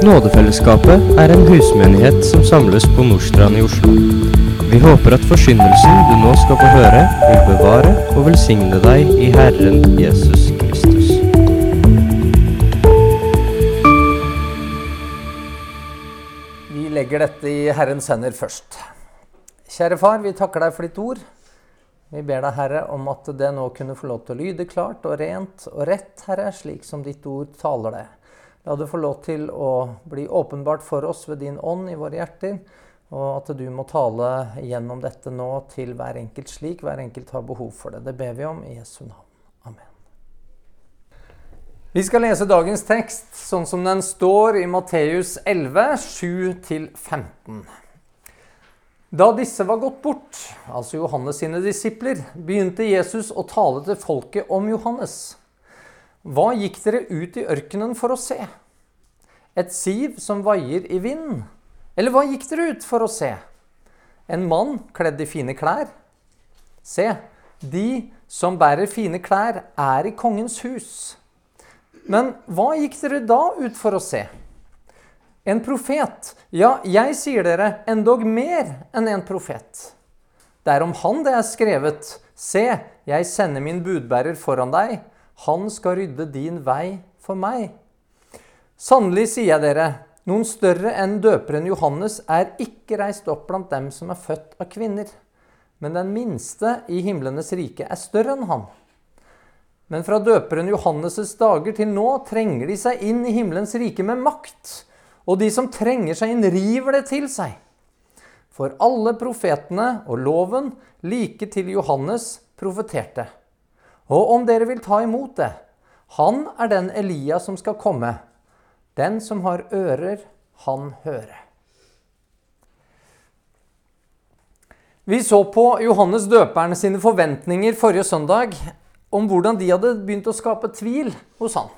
Nådefellesskapet er en husmenighet som samles på Nordstrand i Oslo. Vi håper at forsyndelsen du nå skal få høre, vil bevare og velsigne deg i Herren Jesus Kristus. Vi legger dette i Herrens hender først. Kjære far, vi takker deg for ditt ord. Vi ber deg, Herre, om at det nå kunne få lov til å lyde klart og rent og rett, Herre, slik som ditt ord taler det. La det få lov til å bli åpenbart for oss ved din ånd i våre hjerter, og at du må tale gjennom dette nå til hver enkelt slik hver enkelt har behov for det. Det ber vi om i Jesu navn. Amen. Vi skal lese dagens tekst sånn som den står i Matteus 11, 7-15. Da disse var gått bort, altså Johannes sine disipler, begynte Jesus å tale til folket om Johannes. Hva gikk dere ut i ørkenen for å se? Et siv som vaier i vinden? Eller hva gikk dere ut for å se? En mann kledd i fine klær? Se, de som bærer fine klær, er i kongens hus. Men hva gikk dere da ut for å se? En profet? Ja, jeg sier dere, endog mer enn en profet. Det er om han det er skrevet, se, jeg sender min budbærer foran deg, han skal rydde din vei for meg. Sannelig sier jeg dere, noen større enn døperen Johannes er ikke reist opp blant dem som er født av kvinner. Men den minste i himlenes rike er større enn han. Men fra døperen Johannes' dager til nå trenger de seg inn i himmelens rike med makt. Og de som trenger seg inn, river det til seg. For alle profetene og loven like til Johannes profeterte. Og om dere vil ta imot det, han er den Elia som skal komme. Den som har ører, han høre. Vi så på Johannes døperne sine forventninger forrige søndag om hvordan de hadde begynt å skape tvil hos han.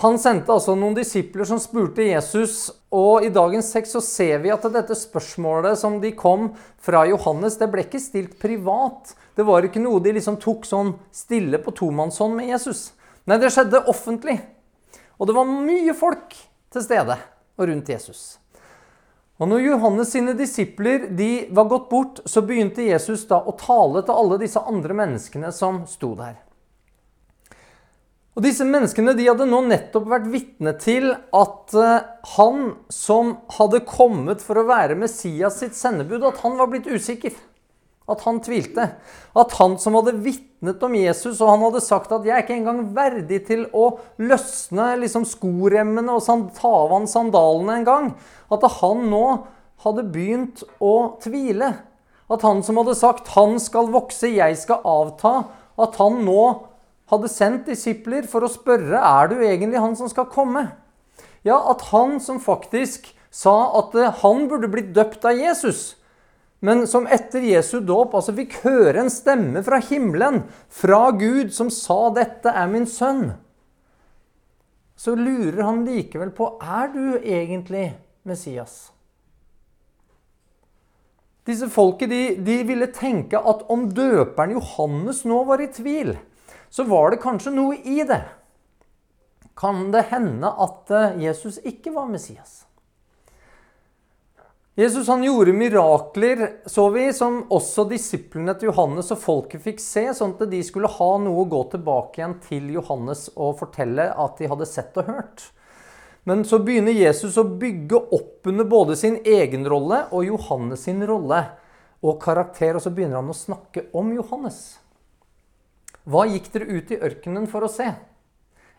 Han sendte altså noen disipler som spurte Jesus, og i dagens tekst så ser vi at dette spørsmålet som de kom fra Johannes, det ble ikke stilt privat. Det var ikke noe de liksom tok sånn stille på tomannshånd med Jesus. Nei, det skjedde offentlig. Og det var mye folk til stede og rundt Jesus. Og når Johannes sine disipler de var gått bort, så begynte Jesus da å tale til alle disse andre menneskene som sto der. Og Disse menneskene de hadde nå nettopp vært vitne til at eh, han som hadde kommet for å være Messias sitt sendebud, at han var blitt usikker. At han tvilte. At han som hadde vitnet om Jesus, og han hadde sagt at 'jeg er ikke engang verdig til å løsne liksom, skoremmene og ta av han sandalene en gang', at han nå hadde begynt å tvile. At han som hadde sagt 'han skal vokse, jeg skal avta', at han nå hadde sendt disipler for å spørre er du egentlig han som skal komme. Ja, at han som faktisk sa at eh, han burde blitt døpt av Jesus, men som etter Jesu dåp altså fikk høre en stemme fra himmelen, fra Gud, som sa 'Dette er min sønn', så lurer han likevel på er du egentlig Messias. Disse folket de, de ville tenke at om døperen Johannes nå var i tvil, så var det kanskje noe i det. Kan det hende at eh, Jesus ikke var Messias? Jesus han gjorde mirakler, så vi, som også disiplene til Johannes og folket fikk se, sånn at de skulle ha noe å gå tilbake igjen til Johannes og fortelle at de hadde sett og hørt. Men så begynner Jesus å bygge opp under både sin egen rolle og Johannes sin rolle og karakter, og så begynner han å snakke om Johannes. Hva gikk dere ut i ørkenen for å se?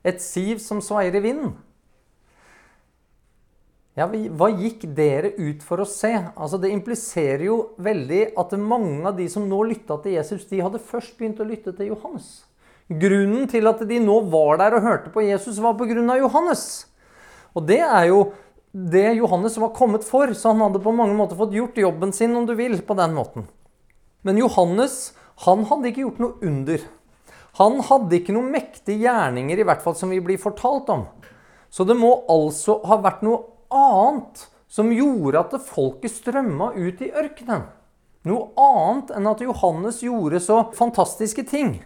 Et siv som svaier i vinden? Ja, Hva gikk dere ut for å se? Altså, Det impliserer jo veldig at mange av de som nå lytta til Jesus, de hadde først begynt å lytte til Johannes. Grunnen til at de nå var der og hørte på Jesus, var pga. Johannes. Og det er jo det Johannes var kommet for, så han hadde på mange måter fått gjort jobben sin, om du vil, på den måten. Men Johannes han hadde ikke gjort noe under. Han hadde ikke noen mektige gjerninger, i hvert fall som vi blir fortalt om. Så det må altså ha vært noe annet som gjorde at folket strømma ut i ørkenen. Noe annet enn at Johannes gjorde så fantastiske ting.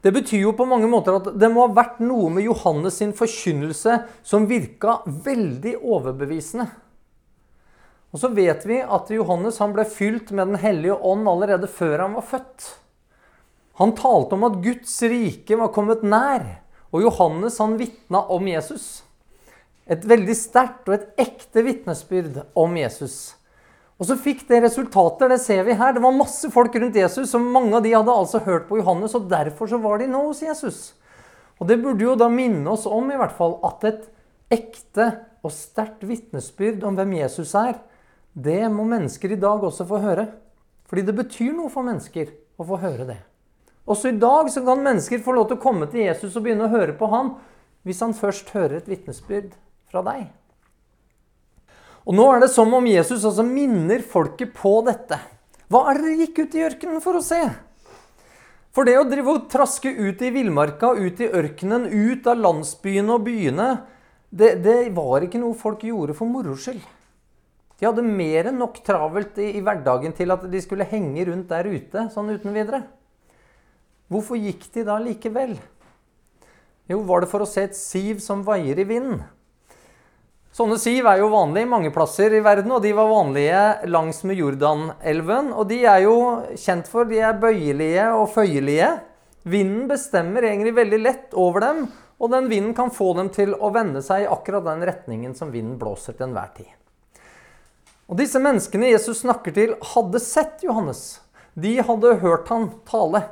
Det betyr jo på mange måter at det må ha vært noe med Johannes sin forkynnelse som virka veldig overbevisende. Og så vet vi at Johannes han ble fylt med Den hellige ånd allerede før han var født. Han talte om at Guds rike var kommet nær, og Johannes han vitna om Jesus. Et veldig sterkt og et ekte vitnesbyrd om Jesus. Og så fikk det resultater. Det ser vi her. Det var masse folk rundt Jesus, og mange av de hadde altså hørt på Johannes, og derfor så var de nå hos Jesus. Og det burde jo da minne oss om i hvert fall at et ekte og sterkt vitnesbyrd om hvem Jesus er, det må mennesker i dag også få høre. Fordi det betyr noe for mennesker å få høre det. Også i dag så kan mennesker få lov til å komme til Jesus og begynne å høre på han hvis han først hører et vitnesbyrd fra deg. Og nå er det som om Jesus altså minner folket på dette. Hva er det dere gikk ut i ørkenen for å se? For det å drive og traske ut i villmarka, ut i ørkenen, ut av landsbyene og byene, det, det, var ikke noe folk gjorde for moro skyld. De hadde mer enn nok travelt i, i, hverdagen til at de skulle henge rundt der ute sånn uten videre. Hvorfor gikk de da likevel? Jo, var det for å se et siv som vaier i vinden? Sånne siv er jo vanlige mange plasser i verden, og de var vanlige langs med Jordanelven. Og de er jo kjent for de er bøyelige og føyelige. Vinden bestemmer egentlig veldig lett over dem, og den vinden kan få dem til å vende seg i akkurat den retningen som vinden blåser til enhver tid. Og disse menneskene Jesus snakker til, hadde sett Johannes. De hadde hørt han tale.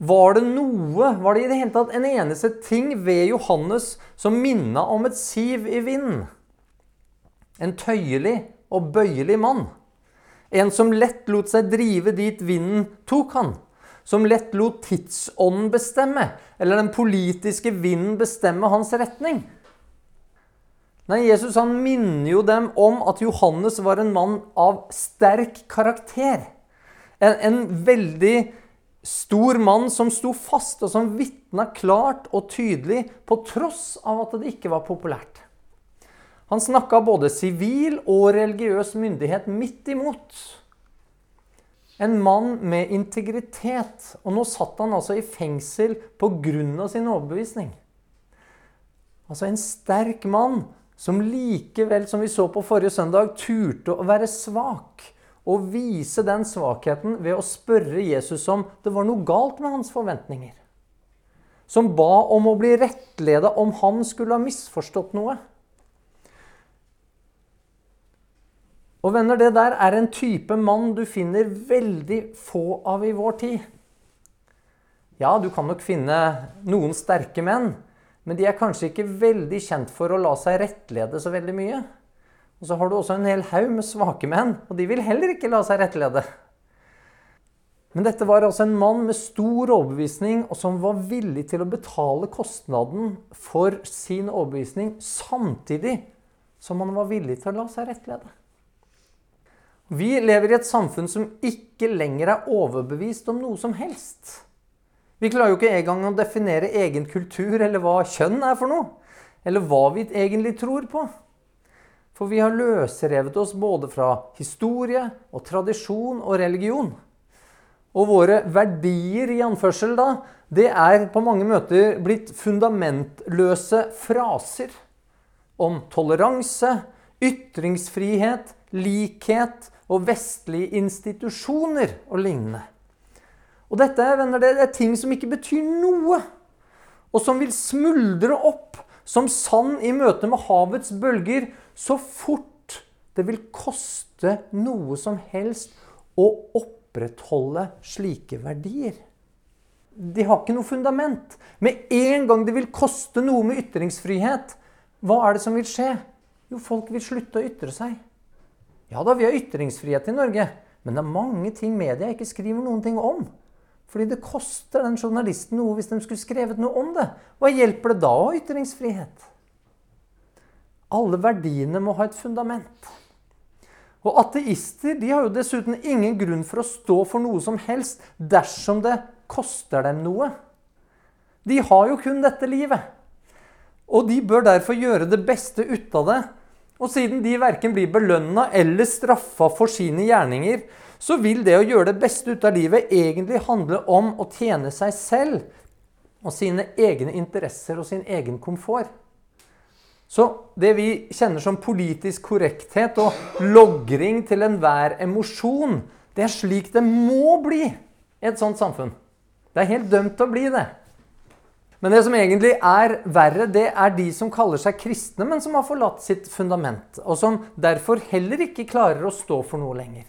Var det noe, var det i det hele tatt en eneste ting ved Johannes som minna om et siv i vinden? En tøyelig og bøyelig mann. En som lett lot seg drive dit vinden tok han. Som lett lot tidsånden bestemme, eller den politiske vinden bestemme hans retning. Nei, Jesus han minner jo dem om at Johannes var en mann av sterk karakter. En, en veldig stor mann som sto fast, og som vitna klart og tydelig på tross av at det ikke var populært. Han snakka både sivil og religiøs myndighet midt imot. En mann med integritet. Og nå satt han altså i fengsel pga. sin overbevisning. Altså en sterk mann som likevel, som vi så på forrige søndag, turte å være svak og vise den svakheten ved å spørre Jesus om det var noe galt med hans forventninger. Som ba om å bli rettleda om han skulle ha misforstått noe. Og venner, det der er en type mann du finner veldig få av i vår tid. Ja, du kan nok finne noen sterke menn, men de er kanskje ikke veldig kjent for å la seg rettlede så veldig mye. Og så har du også en hel haug med svake menn, og de vil heller ikke la seg rettlede. Men dette var altså en mann med stor overbevisning, og som var villig til å betale kostnaden for sin overbevisning, samtidig som han var villig til å la seg rettlede. Vi lever i et samfunn som ikke lenger er overbevist om noe som helst. Vi klarer jo ikke engang å definere egen kultur eller hva kjønn er for noe. Eller hva vi egentlig tror på. For vi har løsrevet oss både fra historie og tradisjon og religion. Og våre verdier, i anførsel, da, det er på mange møter blitt fundamentløse fraser om toleranse, ytringsfrihet, likhet og vestlige institusjoner og lignende. Og dette venner, det er ting som ikke betyr noe, og som vil smuldre opp som sand i møte med havets bølger så fort det vil koste noe som helst å opprettholde slike verdier. De har ikke noe fundament. Med en gang det vil koste noe med ytringsfrihet, hva er det som vil skje? Jo, folk vil slutte å ytre seg. Ja da, vi har ytringsfrihet i Norge, men det er mange ting media ikke skriver noen ting om. Fordi det koster den journalisten noe hvis de skulle skrevet noe om det. Hva hjelper det da å ha ytringsfrihet? Alle verdiene må ha et fundament. Og ateister de har jo dessuten ingen grunn for å stå for noe som helst dersom det koster dem noe. De har jo kun dette livet. Og de bør derfor gjøre det beste ut av det. Og siden de verken blir belønna eller straffa for sine gjerninger, så vil det å gjøre det beste ut av livet egentlig handle om å tjene seg selv og sine egne interesser og sin egen komfort. Så det vi kjenner som politisk korrekthet og logring til enhver emosjon, det er slik det må bli i et sånt samfunn. Det er helt dømt til å bli det. Men det som egentlig er verre, det er de som kaller seg kristne, men som har forlatt sitt fundament, og som derfor heller ikke klarer å stå for noe lenger.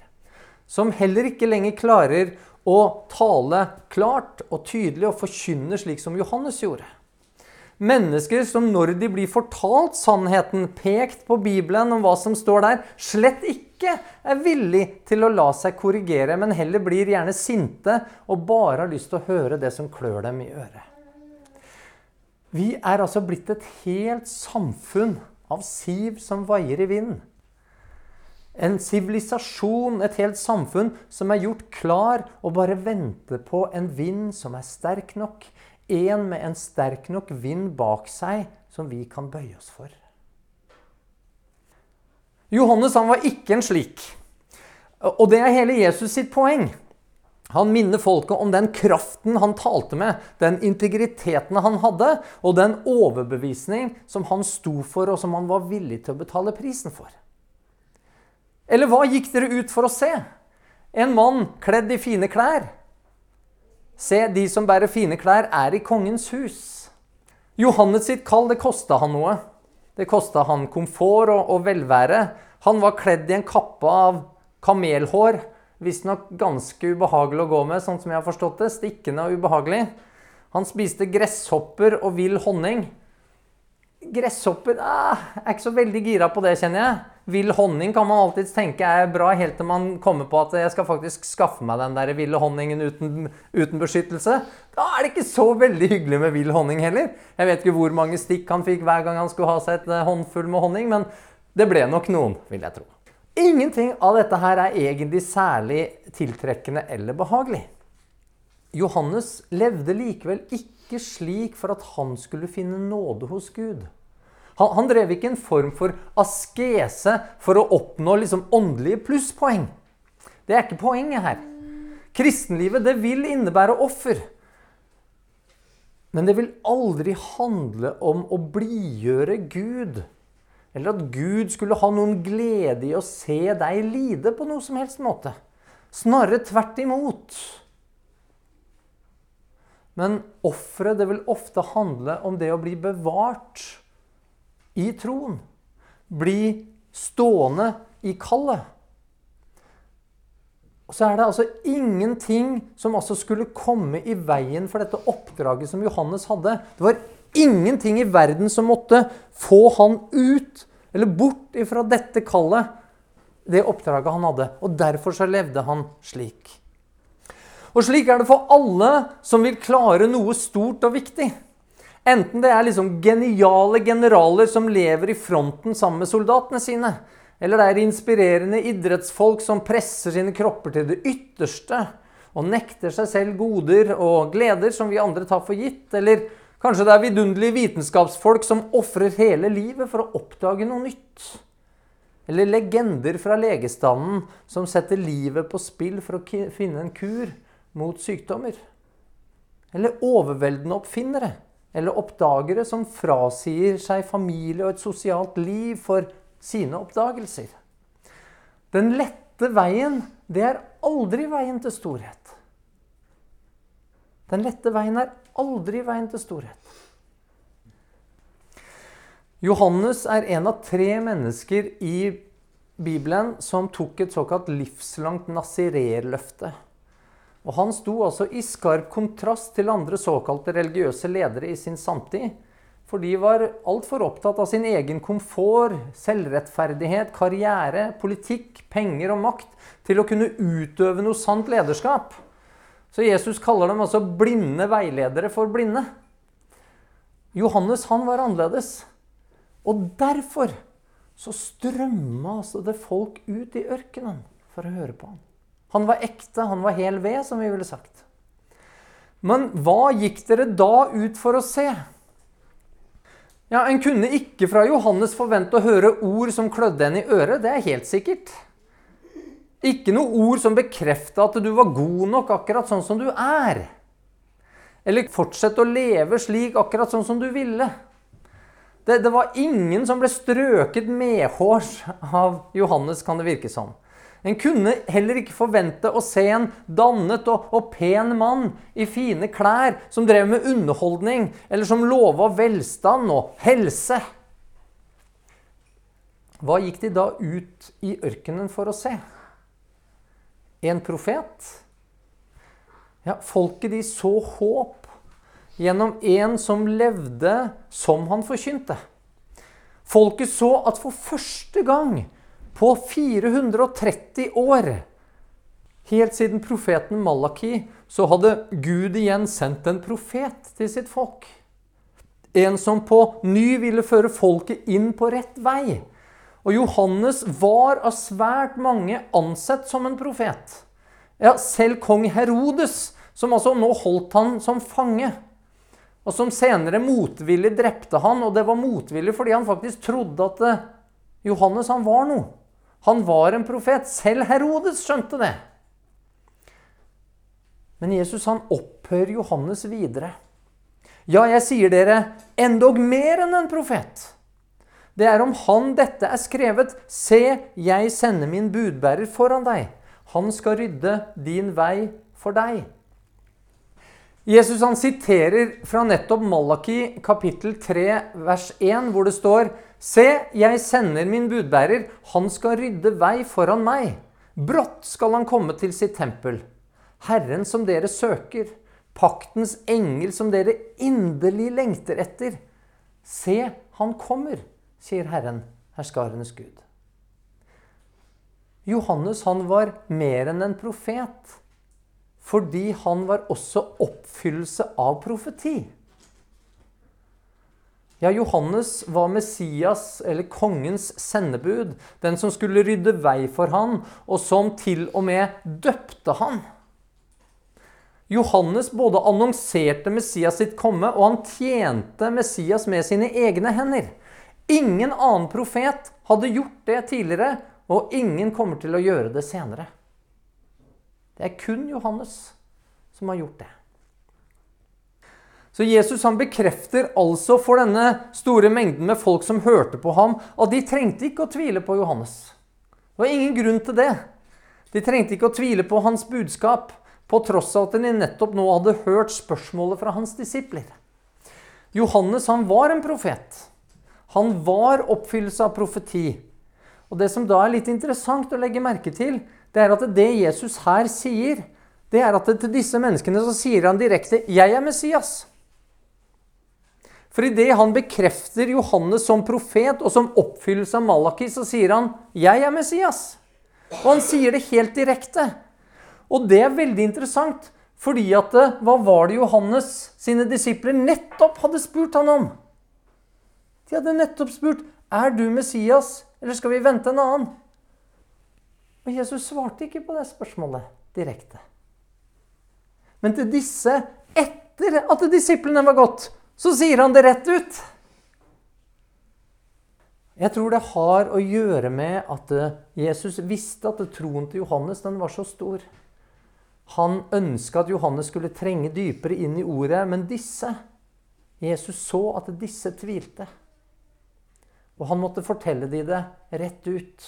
Som heller ikke lenger klarer å tale klart og tydelig og forkynne slik som Johannes gjorde. Mennesker som når de blir fortalt sannheten, pekt på Bibelen om hva som står der, slett ikke er villig til å la seg korrigere, men heller blir gjerne sinte og bare har lyst til å høre det som klør dem i øret. Vi er altså blitt et helt samfunn av siv som vaier i vinden. En sivilisasjon, et helt samfunn, som er gjort klar og bare venter på en vind som er sterk nok. En med en sterk nok vind bak seg som vi kan bøye oss for. Johannes han var ikke en slik. Og det er hele Jesus sitt poeng. Han minner folket om den kraften han talte med, den integriteten han hadde, og den overbevisning som han sto for, og som han var villig til å betale prisen for. Eller hva gikk dere ut for å se? En mann kledd i fine klær. Se, de som bærer fine klær, er i kongens hus. Johannes sitt kall, det kosta han noe. Det kosta han komfort og, og velvære. Han var kledd i en kappe av kamelhår Visstnok ganske ubehagelig å gå med, sånn som jeg har forstått det. Stikkende og ubehagelig. Han spiste gresshopper og vill honning. Gresshopper ah, Jeg er ikke så veldig gira på det, kjenner jeg. Vill honning kan man alltids tenke er bra, helt til man kommer på at jeg skal faktisk skaffe meg den der ville honningen uten, uten beskyttelse. Da er det ikke så veldig hyggelig med vill honning heller. Jeg vet ikke hvor mange stikk han fikk hver gang han skulle ha seg et eh, håndfull med honning, men det ble nok noen, vil jeg tro. Ingenting av dette her er egentlig særlig tiltrekkende eller behagelig. Johannes levde likevel ikke slik for at han skulle finne nåde hos Gud. Han, han drev ikke en form for askese for å oppnå liksom åndelige plusspoeng. Det er ikke poenget her. Kristenlivet det vil innebære offer. Men det vil aldri handle om å blidgjøre Gud eller at Gud skulle ha noen glede i å se deg lide på noe som helst måte. Snarere tvert imot. Men offeret vil ofte handle om det å bli bevart i troen. Bli stående i kallet. Og så er det altså ingenting som altså skulle komme i veien for dette oppdraget som Johannes hadde. Det var ingenting i verden som måtte få han ut eller bort ifra dette kallet, det oppdraget han hadde. Og derfor så levde han slik. Og slik er det for alle som vil klare noe stort og viktig. Enten det er liksom geniale generaler som lever i fronten sammen med soldatene sine, eller det er inspirerende idrettsfolk som presser sine kropper til det ytterste og nekter seg selv goder og gleder som vi andre tar for gitt, eller Kanskje det er vidunderlige vitenskapsfolk som ofrer hele livet for å oppdage noe nytt. Eller legender fra legestanden som setter livet på spill for å finne en kur mot sykdommer. Eller overveldende oppfinnere eller oppdagere som frasier seg familie og et sosialt liv for sine oppdagelser. Den lette veien, det er aldri veien til storhet. Den lette veien er aldri veien til storhet. Johannes er en av tre mennesker i Bibelen som tok et såkalt livslangt nasirerløfte. Og Han sto altså i skarp kontrast til andre såkalte religiøse ledere i sin samtid. For de var altfor opptatt av sin egen komfort, selvrettferdighet, karriere, politikk, penger og makt til å kunne utøve noe sant lederskap. Så Jesus kaller dem altså blinde veiledere for blinde. Johannes han var annerledes. Og derfor så strømma altså det folk ut i ørkenen for å høre på ham. Han var ekte, han var hel ved, som vi ville sagt. Men hva gikk dere da ut for å se? Ja, En kunne ikke fra Johannes forvente å høre ord som klødde en i øret, det er helt sikkert. Ikke noe ord som bekrefta at du var god nok akkurat sånn som du er. eller fortsett å leve slik akkurat sånn som du ville. Det, det var ingen som ble strøket medhårs av Johannes, kan det virke som. En kunne heller ikke forvente å se en dannet og, og, pen mann i fine klær som drev med underholdning, eller som lova velstand og helse. Hva gikk de da ut i ørkenen for å se? En profet? Ja, folket de så håp gjennom en som levde som han forkynte. Folket så at for første gang på 430 år. Helt siden profeten Malaki så hadde Gud igjen sendt en profet til sitt folk. En som på ny ville føre folket inn på rett vei. Og Johannes var av svært mange ansett som en profet. Ja, selv kong Herodes, som altså nå holdt han som fange, og som senere motvillig drepte han, og det var motvillig fordi han faktisk trodde at eh, Johannes han var noe. Han var en profet. Selv Herodes skjønte det. Men Jesus han opphører Johannes videre. Ja, jeg sier dere, endog mer enn en profet. Det er om han dette er skrevet. Se, jeg sender min budbærer foran deg. Han skal rydde din vei for deg. Jesus han siterer fra nettopp Malaki kapittel 3 vers 1, hvor det står Se, jeg sender min budbærer. Han skal rydde vei foran meg. Brått skal han komme til sitt tempel. Herren som dere søker. Paktens engel som dere inderlig lengter etter. Se, han kommer, sier Herren, herskarenes Gud. Johannes han var mer enn en profet, fordi han var også oppfyllelse av profeti. Ja, Johannes var Messias, eller kongens sendebud. Den som skulle rydde vei for han, og som til og med døpte han. Johannes både annonserte Messias sitt komme, og han tjente Messias med sine egne hender. Ingen annen profet hadde gjort det tidligere, og ingen kommer til å gjøre det senere. Det er kun Johannes som har gjort det. Så Jesus han bekrefter altså for denne store mengden med folk som hørte på ham, at de trengte ikke å tvile på Johannes. Det var ingen grunn til det. De trengte ikke å tvile på hans budskap, på tross av at de nettopp nå hadde hørt spørsmålet fra hans disipler. Johannes han var en profet. Han var oppfyllelse av profeti. Og Det som da er litt interessant å legge merke til, det er at det Jesus her sier, det er at til disse menneskene så sier han direkte 'Jeg er Messias'. For idet han bekrefter Johannes som profet og som oppfyllelse av Malaki, så sier han 'Jeg er Messias'. Og han sier det helt direkte. Og det er veldig interessant, fordi at eh, hva var det Johannes sine disipler nettopp hadde spurt han om? De hadde nettopp spurt 'Er du Messias, eller skal vi vente en annen?' Og Jesus svarte ikke på det spørsmålet direkte. Men til disse, etter at disiplene var gått, så sier han det rett ut. Jeg tror det har å gjøre med at eh, Jesus visste at troen til Johannes den var så stor. Han ønska at Johannes skulle trenge dypere inn i ordet, men disse Jesus så at disse tvilte. Og han måtte fortelle de det rett ut.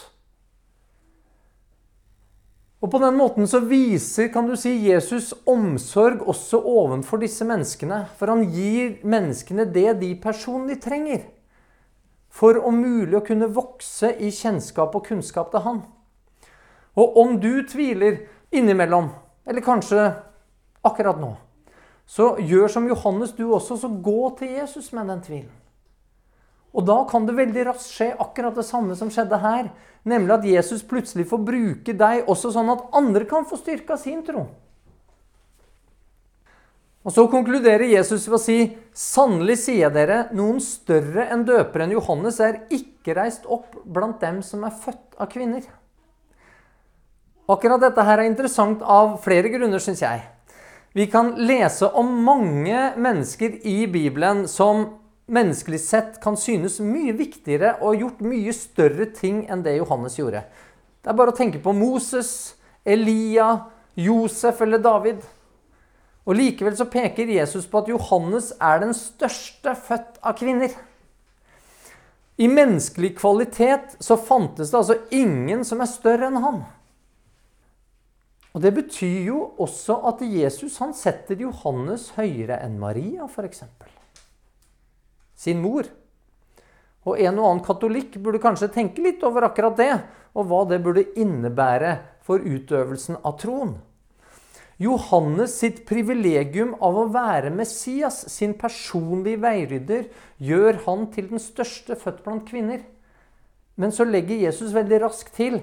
Og På den måten så viser kan du si, Jesus omsorg også ovenfor disse menneskene. For han gir menneskene det de personlig trenger. For om mulig å kunne vokse i kjennskap og kunnskap til han. Og om du tviler innimellom, eller kanskje akkurat nå, så gjør som Johannes du også, så gå til Jesus med den tvilen. Og da kan det veldig raskt skje akkurat det samme som skjedde her. Nemlig at Jesus plutselig får bruke deg også sånn at andre kan få styrka sin tro. Og Så konkluderer Jesus ved å si, 'Sannelig sier jeg dere, noen større enn døperen Johannes er ikke reist opp blant dem som er født av kvinner.' Akkurat dette her er interessant av flere grunner, syns jeg. Vi kan lese om mange mennesker i Bibelen som menneskelig sett kan synes mye viktigere og gjort mye større ting enn det Johannes gjorde. Det er bare å tenke på Moses, Elia, Josef eller David. Og Likevel så peker Jesus på at Johannes er den største født av kvinner. I menneskelig kvalitet så fantes det altså ingen som er større enn han. Og Det betyr jo også at Jesus han setter Johannes høyere enn Maria, f.eks. Sin mor. Og en og annen katolikk burde kanskje tenke litt over akkurat det, og hva det burde innebære for utøvelsen av troen. Johannes sitt privilegium av å være Messias, sin personlige veirydder, gjør han til den største født blant kvinner. Men så legger Jesus veldig raskt til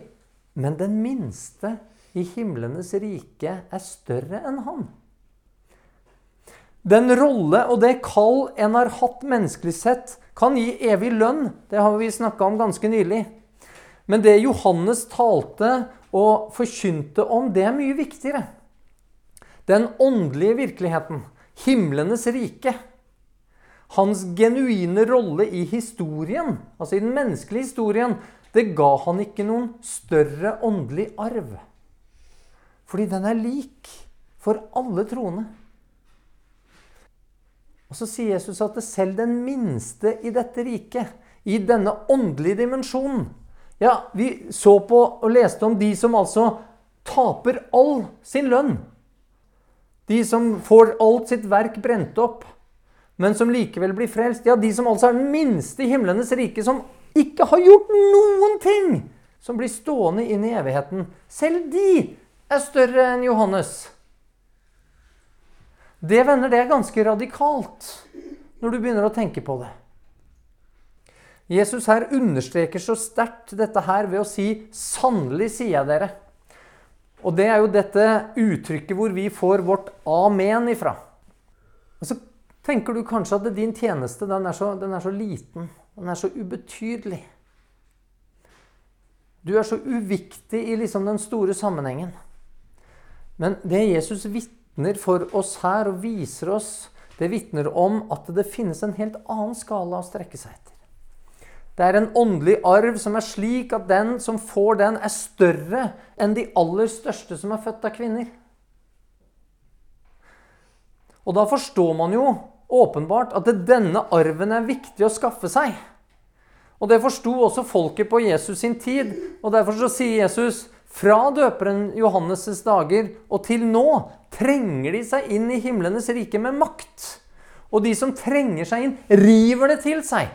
men den minste i himlenes rike er større enn han. Den rolle og det kall en har hatt menneskelig sett, kan gi evig lønn. Det har vi snakka om ganske nylig. Men det Johannes talte og forkynte om, det er mye viktigere. Den åndelige virkeligheten, himlenes rike, hans genuine rolle i historien, altså i den menneskelige historien, det ga han ikke noen større åndelig arv. Fordi den er lik for alle troende. Og så sier Jesus at selv den minste i dette riket, i denne åndelige dimensjonen Ja, vi så på og leste om de som altså taper all sin lønn de som får alt sitt verk brent opp, men som likevel blir frelst. Ja, de som altså er den minste i himlenes rike, som ikke har gjort noen ting, som blir stående inn i evigheten. Selv de er større enn Johannes. Det, venner, det er ganske radikalt når du begynner å tenke på det. Jesus her understreker så sterkt dette her ved å si 'sannelig sier jeg dere'. Og det er jo dette uttrykket hvor vi får vårt amen ifra. Og så tenker du kanskje at din tjeneste den er, så, den er så liten. Den er så ubetydelig. Du er så uviktig i liksom den store sammenhengen. Men det Jesus vitner for oss her og viser oss, det vitner om at det finnes en helt annen skala å strekke seg etter. Det er en åndelig arv som er slik at den som får den, er større enn de aller største som er født av kvinner. Og da forstår man jo åpenbart at denne arven er viktig å skaffe seg. Og det forsto også folket på Jesus sin tid. Og derfor så sier Jesus fra døperen Johannes' dager og til nå trenger de seg inn i himlenes rike med makt. Og de som trenger seg inn, river det til seg.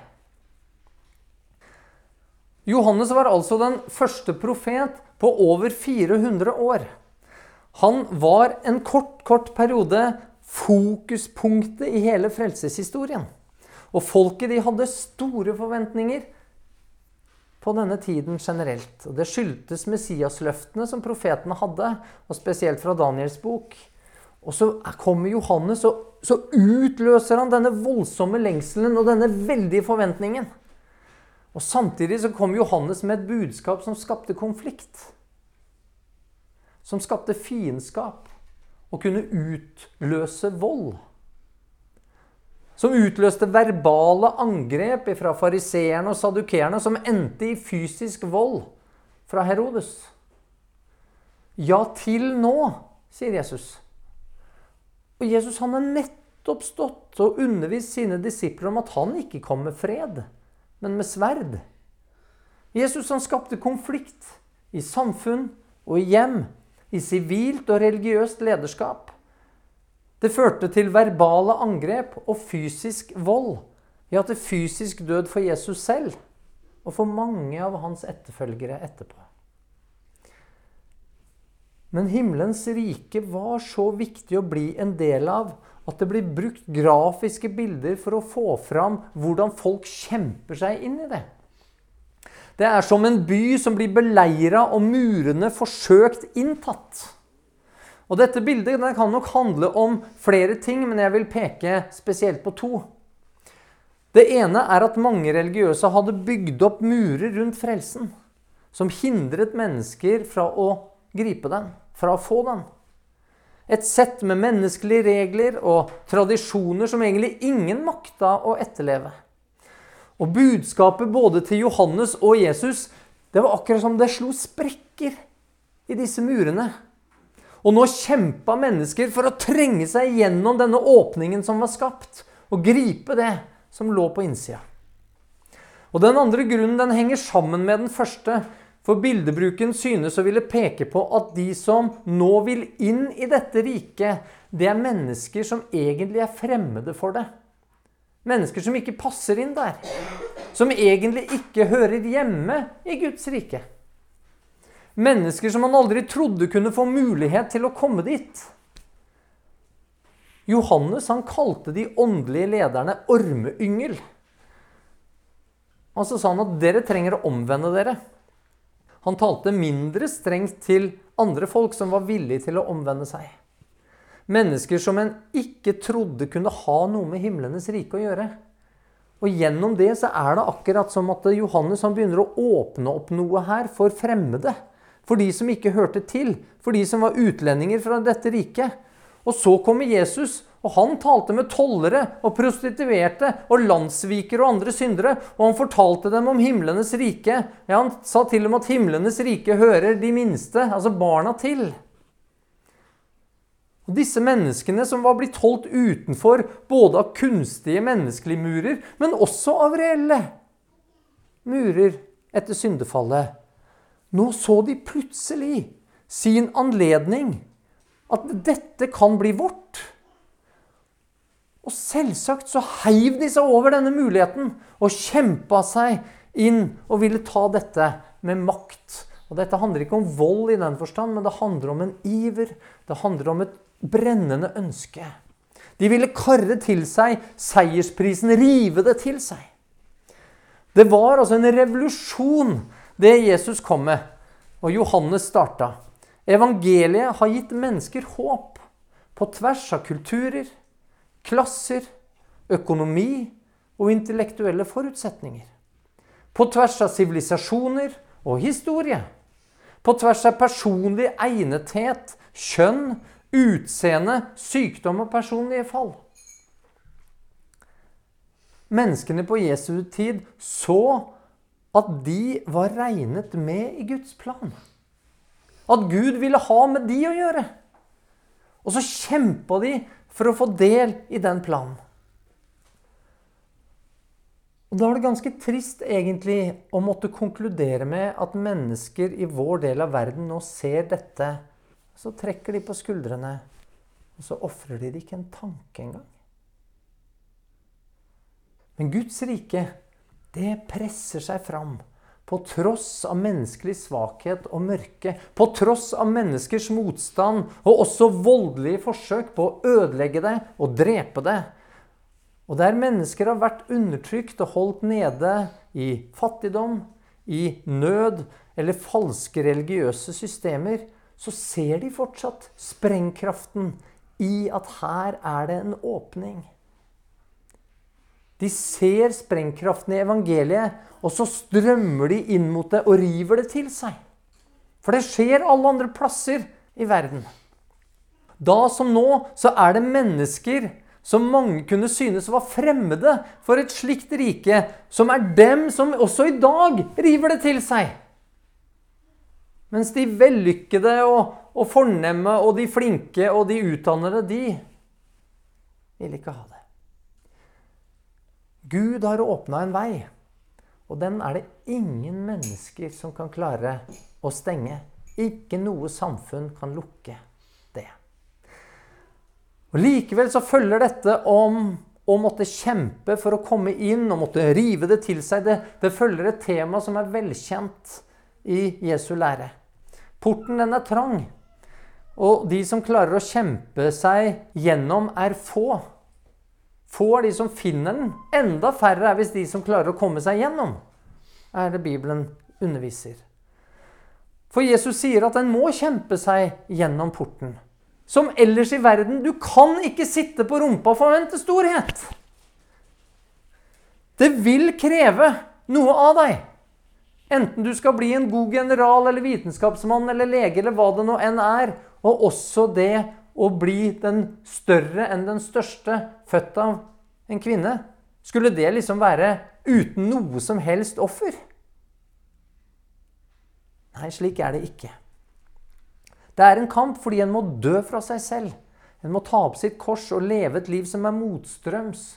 Johannes var altså den første profet på over 400 år. Han var en kort, kort periode fokuspunktet i hele frelseshistorien. Og folket de hadde store forventninger på denne tiden generelt. Og Det skyldtes Messiasløftene som profetene hadde, og spesielt fra Daniels bok. Og så kommer Johannes, og så utløser han denne voldsomme lengselen og denne veldige forventningen. Og Samtidig så kom Johannes med et budskap som skapte konflikt. Som skapte fiendskap og kunne utløse vold. Som utløste verbale angrep fra fariseerne og sadukeerne, som endte i fysisk vold fra Herodes. Ja, til nå, sier Jesus. Og Jesus han har nettopp stått og undervist sine disipler om at han ikke kom med fred men med sverd. Jesus han skapte konflikt i samfunn og i hjem, i sivilt og religiøst lederskap. Det førte til verbale angrep og fysisk vold. Ja, til fysisk død for Jesus selv og for mange av hans etterfølgere etterpå. Men himmelens rike var så viktig å bli en del av at det blir brukt grafiske bilder for å få fram hvordan folk kjemper seg inn i det. Det er som en by som blir beleira og murene forsøkt inntatt. Og Dette bildet det kan nok handle om flere ting, men jeg vil peke spesielt på to. Det ene er at mange religiøse hadde bygd opp murer rundt frelsen, som hindret mennesker fra å gripe den, fra å få den. Et sett med menneskelige regler og tradisjoner som egentlig ingen makta å etterleve. Og budskapet både til Johannes og Jesus det var akkurat som det slo sprekker i disse murene. Og nå kjempa mennesker for å trenge seg gjennom denne åpningen som var skapt, og gripe det som lå på innsida. Og Den andre grunnen den henger sammen med den første. For bildebruken synes å ville peke på at de som nå vil inn i dette riket, det er mennesker som egentlig er fremmede for det. Mennesker som ikke passer inn der. Som egentlig ikke hører hjemme i Guds rike. Mennesker som han aldri trodde kunne få mulighet til å komme dit. Johannes han kalte de åndelige lederne ormeyngel. Og så sa han at dere trenger å omvende dere. Han talte mindre strengt til andre folk som var villige til å omvende seg. Mennesker som en ikke trodde kunne ha noe med himlenes rike å gjøre. Og gjennom det så er det akkurat som at Johannes han begynner å åpne opp noe her for fremmede. For de som ikke hørte til. For de som var utlendinger fra dette riket. Og så kommer Jesus, og han talte med tollere og prostituerte og landssvikere og andre syndere. Og han fortalte dem om himlenes rike. Ja, Han sa til og med at himlenes rike hører de minste, altså barna, til. Og Disse menneskene som var blitt holdt utenfor både av kunstige menneskelige murer, men også av reelle murer etter syndefallet. Nå så de plutselig sin anledning. At dette kan bli vårt. Og selvsagt så heiv de seg over denne muligheten og kjempa seg inn og ville ta dette med makt. Og Dette handler ikke om vold i den forstand, men det handler om en iver. Det handler om et brennende ønske. De ville karre til seg seiersprisen, rive det til seg. Det var altså en revolusjon, det Jesus kom med, og Johannes starta. Evangeliet har gitt mennesker håp på tvers av kulturer, klasser, økonomi og intellektuelle forutsetninger. På tvers av sivilisasjoner og historie. På tvers av personlig egnethet, kjønn, utseende, sykdom og personlige fall. Menneskene på Jesu tid så at de var regnet med i Guds plan. At Gud ville ha med de å gjøre. Og så kjempa de for å få del i den planen. Og Da er det ganske trist egentlig å måtte konkludere med at mennesker i vår del av verden nå ser dette så trekker de på skuldrene, og så ofrer de ikke en tanke engang. Men Guds rike, det presser seg fram. På tross av menneskelig svakhet og mørke, på tross av menneskers motstand og også voldelige forsøk på å ødelegge det og drepe det. Og der mennesker har vært undertrykt og holdt nede i fattigdom, i nød eller falske religiøse systemer, så ser de fortsatt sprengkraften i at her er det en åpning. De ser sprengkraften i evangeliet, og så strømmer de inn mot det og river det til seg. For det skjer alle andre plasser i verden. Da som nå så er det mennesker som mange kunne synes var fremmede for et slikt rike, som er dem som også i dag river det til seg. Mens de vellykkede og, og fornemme og de flinke og de utdannede, de vil ikke ha det. Gud har åpna en vei, og den er det ingen mennesker som kan klare å stenge. Ikke noe samfunn kan lukke det. Og Likevel så følger dette om å måtte kjempe for å komme inn og måtte rive det til seg. Det, det følger et tema som er velkjent i Jesu lære. Porten den er trang, og de som klarer å kjempe seg gjennom, er få. Få er de som finner den. Enda færre er hvis de som klarer å komme seg gjennom, er det Bibelen underviser. For Jesus sier at en må kjempe seg gjennom porten. Som ellers i verden. Du kan ikke sitte på rumpa og forvente storhet. Det vil kreve noe av deg. Enten du skal bli en god general eller vitenskapsmann eller lege eller hva det nå enn er. Og også det å bli den større enn den største, født av en kvinne. Skulle det liksom være uten noe som helst offer? Nei, slik er det ikke. Det er en kamp fordi en må dø fra seg selv. En må ta opp sitt kors og leve et liv som er motstrøms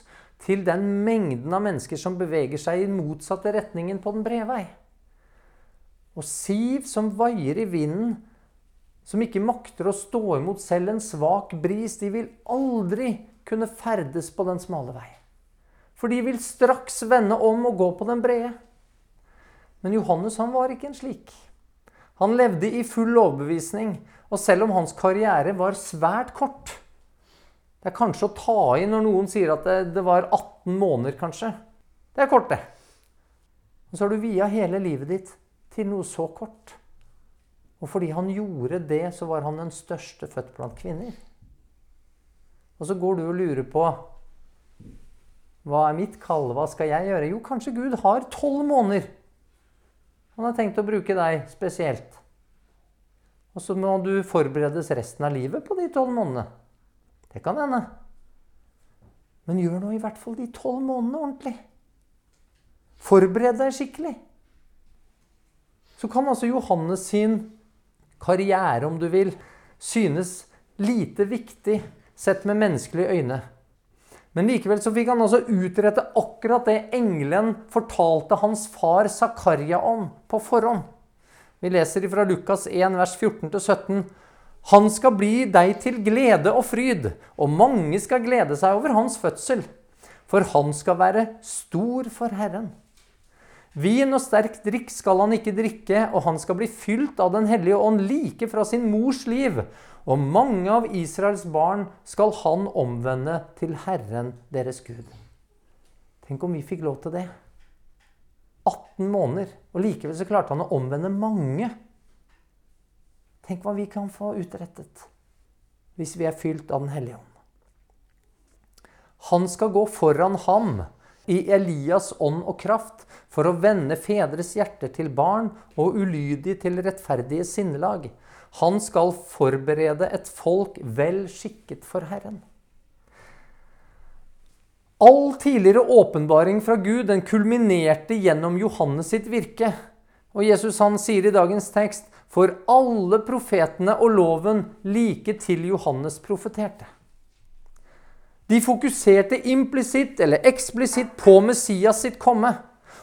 til den mengden av mennesker som beveger seg i motsatte retningen på den brede vei. Og siv som vaier i vinden, som ikke makter å stå imot selv en svak bris, de vil aldri kunne ferdes på den smale vei. For de vil straks vende om og gå på den brede. Men Johannes han var ikke en slik. Han levde i full overbevisning, og selv om hans karriere var svært kort Det er kanskje å ta i når noen sier at det, det var 18 måneder, kanskje. Det er kort, det. Og så har du via hele livet ditt til noe så kort. Og fordi han gjorde det, så var han den største født blant kvinner. Og så går du og lurer på hva er mitt kall? Hva skal jeg gjøre? Jo, kanskje Gud har tolv måneder han har tenkt å bruke deg spesielt. Og så må du forberedes resten av livet på de tolv månedene. Det kan hende. Men gjør nå i hvert fall de tolv månedene ordentlig. Forbered deg skikkelig. Så kan altså Johannes sin karriere, om du vil, synes lite viktig sett med menneskelige øyne. Men likevel så fikk han altså utrette akkurat det engelen fortalte hans far Zakaria om på forhånd. Vi leser fra Lukas 1, vers 14-17. Han skal bli deg til glede og fryd, og mange skal glede seg over hans fødsel. For han skal være stor for Herren. Vin og sterk drikk skal han ikke drikke, og han skal bli fylt av Den hellige ånd like fra sin mors liv. Og mange av Israels barn skal han omvende til Herren deres Gud. Tenk om vi fikk lov til det. 18 måneder, og likevel så klarte han å omvende mange. Tenk hva vi kan få utrettet hvis vi er fylt av Den hellige ånd. Han skal gå foran ham i Elias ånd og kraft for å vende fedres hjerter til barn og ulydig til rettferdige sinnelag. Han skal forberede et folk vel skikket for Herren. All tidligere åpenbaring fra Gud den kulminerte gjennom Johannes sitt virke. Og Jesus han sier i dagens tekst for alle profetene og loven like til Johannes profeterte. De fokuserte implisitt eller eksplisitt på Messias sitt komme.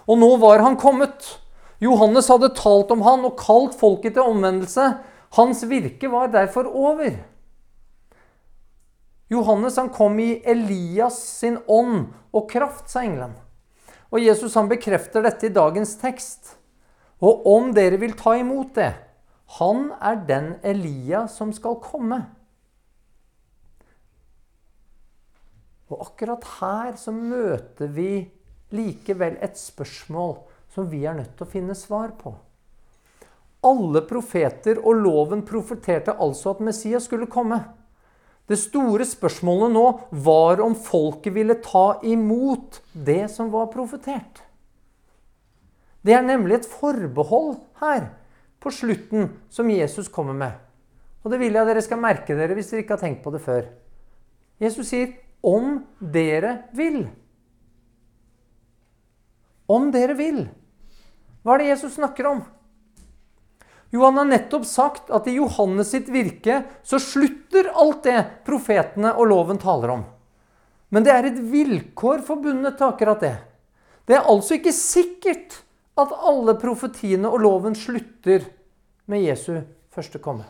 Og nå var han kommet. Johannes hadde talt om han og kalt folket til omvendelse. Hans virke var derfor over. Johannes han kom i Elias sin ånd og kraft, sa engelen. Og Jesus han bekrefter dette i dagens tekst. Og om dere vil ta imot det Han er den Elia som skal komme. Og akkurat her så møter vi likevel et spørsmål som vi er nødt til å finne svar på. Alle profeter og loven profeterte altså at Messias skulle komme. Det store spørsmålet nå var om folket ville ta imot det som var profetert. Det er nemlig et forbehold her på slutten som Jesus kommer med. Og det vil jeg dere skal merke dere hvis dere ikke har tenkt på det før. Jesus sier om dere vil. Om dere vil. Hva er det Jesus snakker om? Jo, han har nettopp sagt at i Johannes sitt virke så slutter alt det profetene og loven taler om. Men det er et vilkår forbundet til akkurat det. Det er altså ikke sikkert at alle profetiene og loven slutter med Jesu første komme.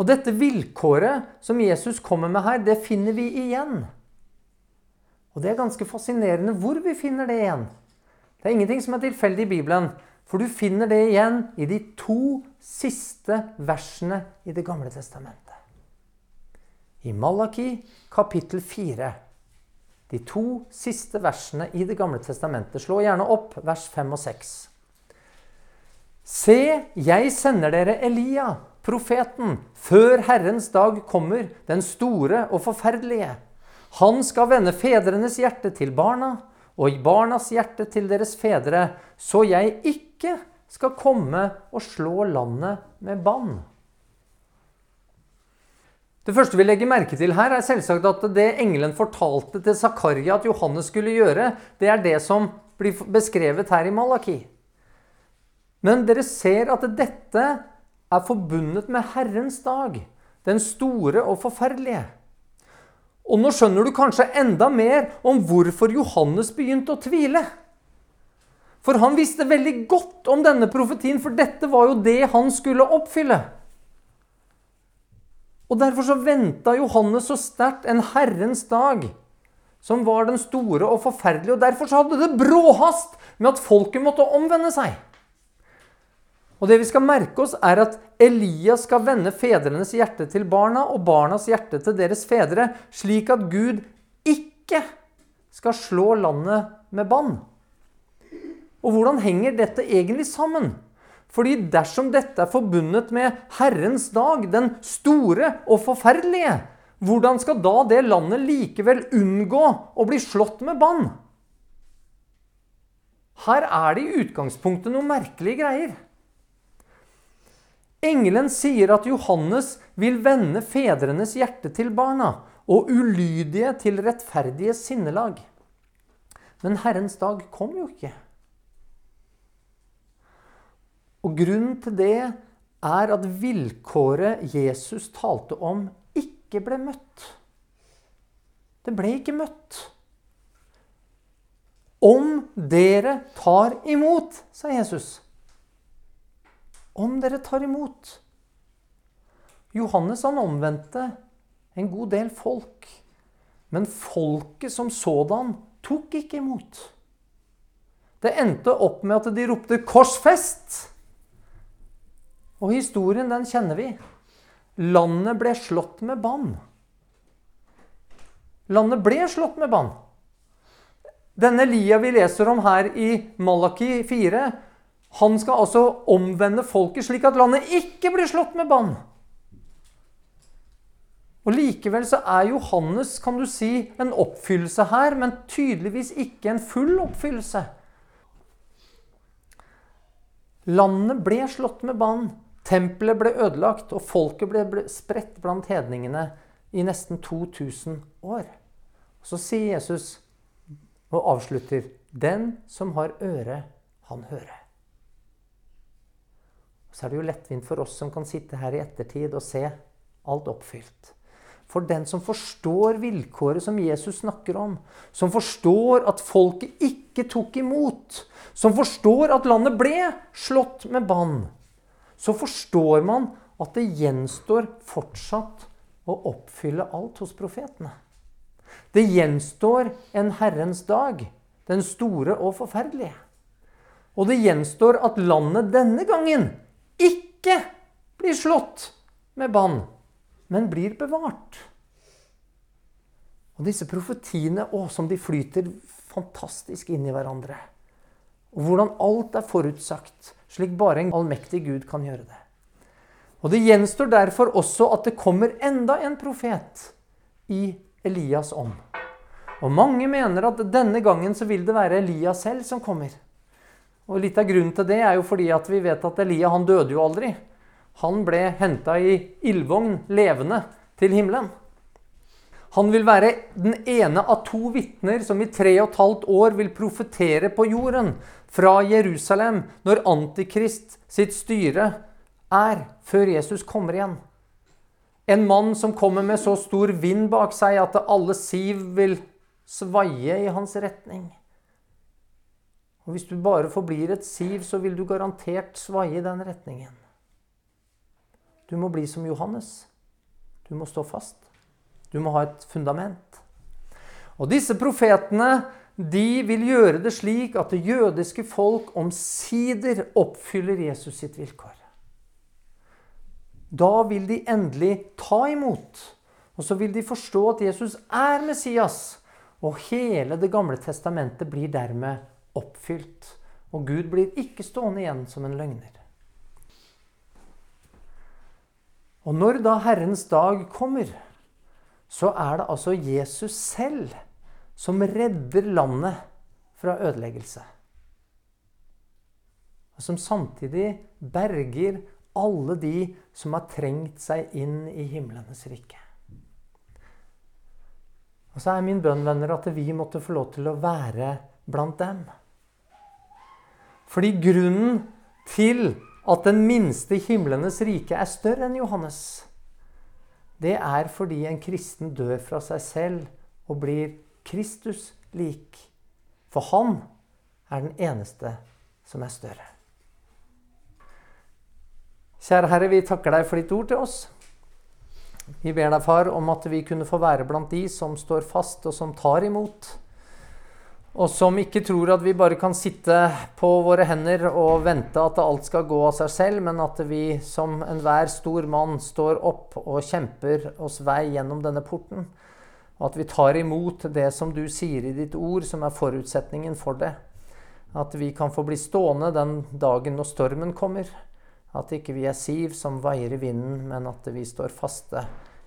Og dette vilkåret som Jesus kommer med her, det finner vi igjen. Og det er ganske fascinerende hvor vi finner det igjen. Det er ingenting som er tilfeldig i Bibelen. For du finner det igjen i de to siste versene i Det gamle testamentet. I Malaki kapittel 4. De to siste versene i Det gamle testamentet. Slå gjerne opp vers 5 og 6. Se, jeg sender dere Elia profeten, før Herrens dag kommer, den store og forferdelige. Han skal vende fedrenes hjerte til barna, og barnas hjerte til deres fedre, så jeg ikke skal komme og slå landet med bann. Det første vi legger merke til her, er selvsagt at det engelen fortalte til Zakaria at Johannes skulle gjøre, det er det som blir beskrevet her i Malaki. Men dere ser at dette er forbundet med Herrens dag, den store og forferdelige. Og nå skjønner du kanskje enda mer om hvorfor Johannes begynte å tvile. For han visste veldig godt om denne profetien, for dette var jo det han skulle oppfylle. Og Derfor så venta Johannes så sterkt en Herrens dag, som var den store og forferdelige. Og Derfor så hadde det bråhast med at folket måtte omvende seg. Og det vi skal merke oss, er at Elias skal vende fedrenes hjerte til barna og barnas hjerte til deres fedre, slik at Gud ikke skal slå landet med bann. Og hvordan henger dette egentlig sammen? Fordi dersom dette er forbundet med Herrens dag, den store og forferdelige, hvordan skal da det landet likevel unngå å bli slått med bann? Her er det i utgangspunktet noen merkelige greier. Engelen sier at Johannes vil vende fedrenes hjerte til barna og ulydige til rettferdige sinnelag. Men Herrens dag kom jo ikke. Og grunnen til det er at vilkåret Jesus talte om, ikke ble møtt. Det ble ikke møtt. Om dere tar imot, sa Jesus om dere tar imot. Johannes han omvendte en god del folk. Men folket som sådan tok ikke imot. Det endte opp med at de ropte 'korsfest'. Og historien, den kjenner vi. Landet ble slått med bann. Landet ble slått med bann. Denne Lia vi leser om her i Malaki 4, han skal altså omvende folket slik at landet ikke blir slått med bann. Og Likevel så er Johannes kan du si, en oppfyllelse her, men tydeligvis ikke en full oppfyllelse. Landet ble slått med bann, tempelet ble ødelagt, og folket ble spredt blant hedningene i nesten 2000 år. Så sier Jesus og avslutter Den som har øre, han hører. Så er det jo lettvint for oss som kan sitte her i ettertid og se alt oppfylt. For den som forstår vilkåret som Jesus snakker om, som forstår at folket ikke tok imot, som forstår at landet ble slått med bann, så forstår man at det gjenstår fortsatt å oppfylle alt hos profetene. Det gjenstår en Herrens dag, den store og forferdelige. Og det gjenstår at landet denne gangen ikke blir slått med bann, men blir bevart. Og disse profetiene, å, som de flyter fantastisk inn i hverandre. Og hvordan alt er forutsagt, slik bare en allmektig Gud kan gjøre det. Og det gjenstår derfor også at det kommer enda en profet i Elias ånd. Og mange mener at denne gangen så vil det være Elias selv som kommer. Og Litt av grunnen til det er jo fordi at vi vet at Elia han døde jo aldri. Han ble henta i ildvogn levende til himmelen. Han vil være den ene av to vitner som i tre og et halvt år vil profetere på jorden fra Jerusalem når Antikrist sitt styre er, før Jesus kommer igjen. En mann som kommer med så stor vind bak seg at alle siv vil svaie i hans retning. Og hvis du bare forblir et siv, så vil du garantert svaie i den retningen. Du må bli som Johannes. Du må stå fast. Du må ha et fundament. Og disse profetene de vil gjøre det slik at det jødiske folk omsider oppfyller Jesus sitt vilkår. Da vil de endelig ta imot. Og så vil de forstå at Jesus er Messias. Og hele Det gamle testamentet blir dermed oppfylt. Og Gud blir ikke stående igjen som en løgner. Og når da Herrens dag kommer, så er det altså Jesus selv som redder landet fra ødeleggelse. Og som samtidig berger alle de som har trengt seg inn i himlenes rike. Og så er min bønn, venner, at vi måtte få lov til å være blant dem. Fordi grunnen til at den minste i himlenes rike er større enn Johannes. Det er fordi en kristen dør fra seg selv og blir Kristus lik. For han er den eneste som er større. Kjære Herre, vi takker deg for ditt ord til oss. Vi ber deg, far, om at vi kunne få være blant de som står fast, og som tar imot. Og som ikke tror at vi bare kan sitte på våre hender og vente at alt skal gå av seg selv, men at vi som enhver stor mann står opp og kjemper oss vei gjennom denne porten. Og at vi tar imot det som du sier i ditt ord, som er forutsetningen for det. At vi kan få bli stående den dagen når stormen kommer. At ikke vi er siv som vaier i vinden, men at vi står faste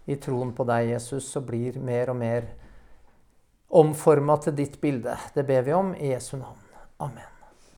i troen på deg, Jesus, og blir mer og mer omforma til ditt bilde. Det ber vi om i Jesu navn. Amen.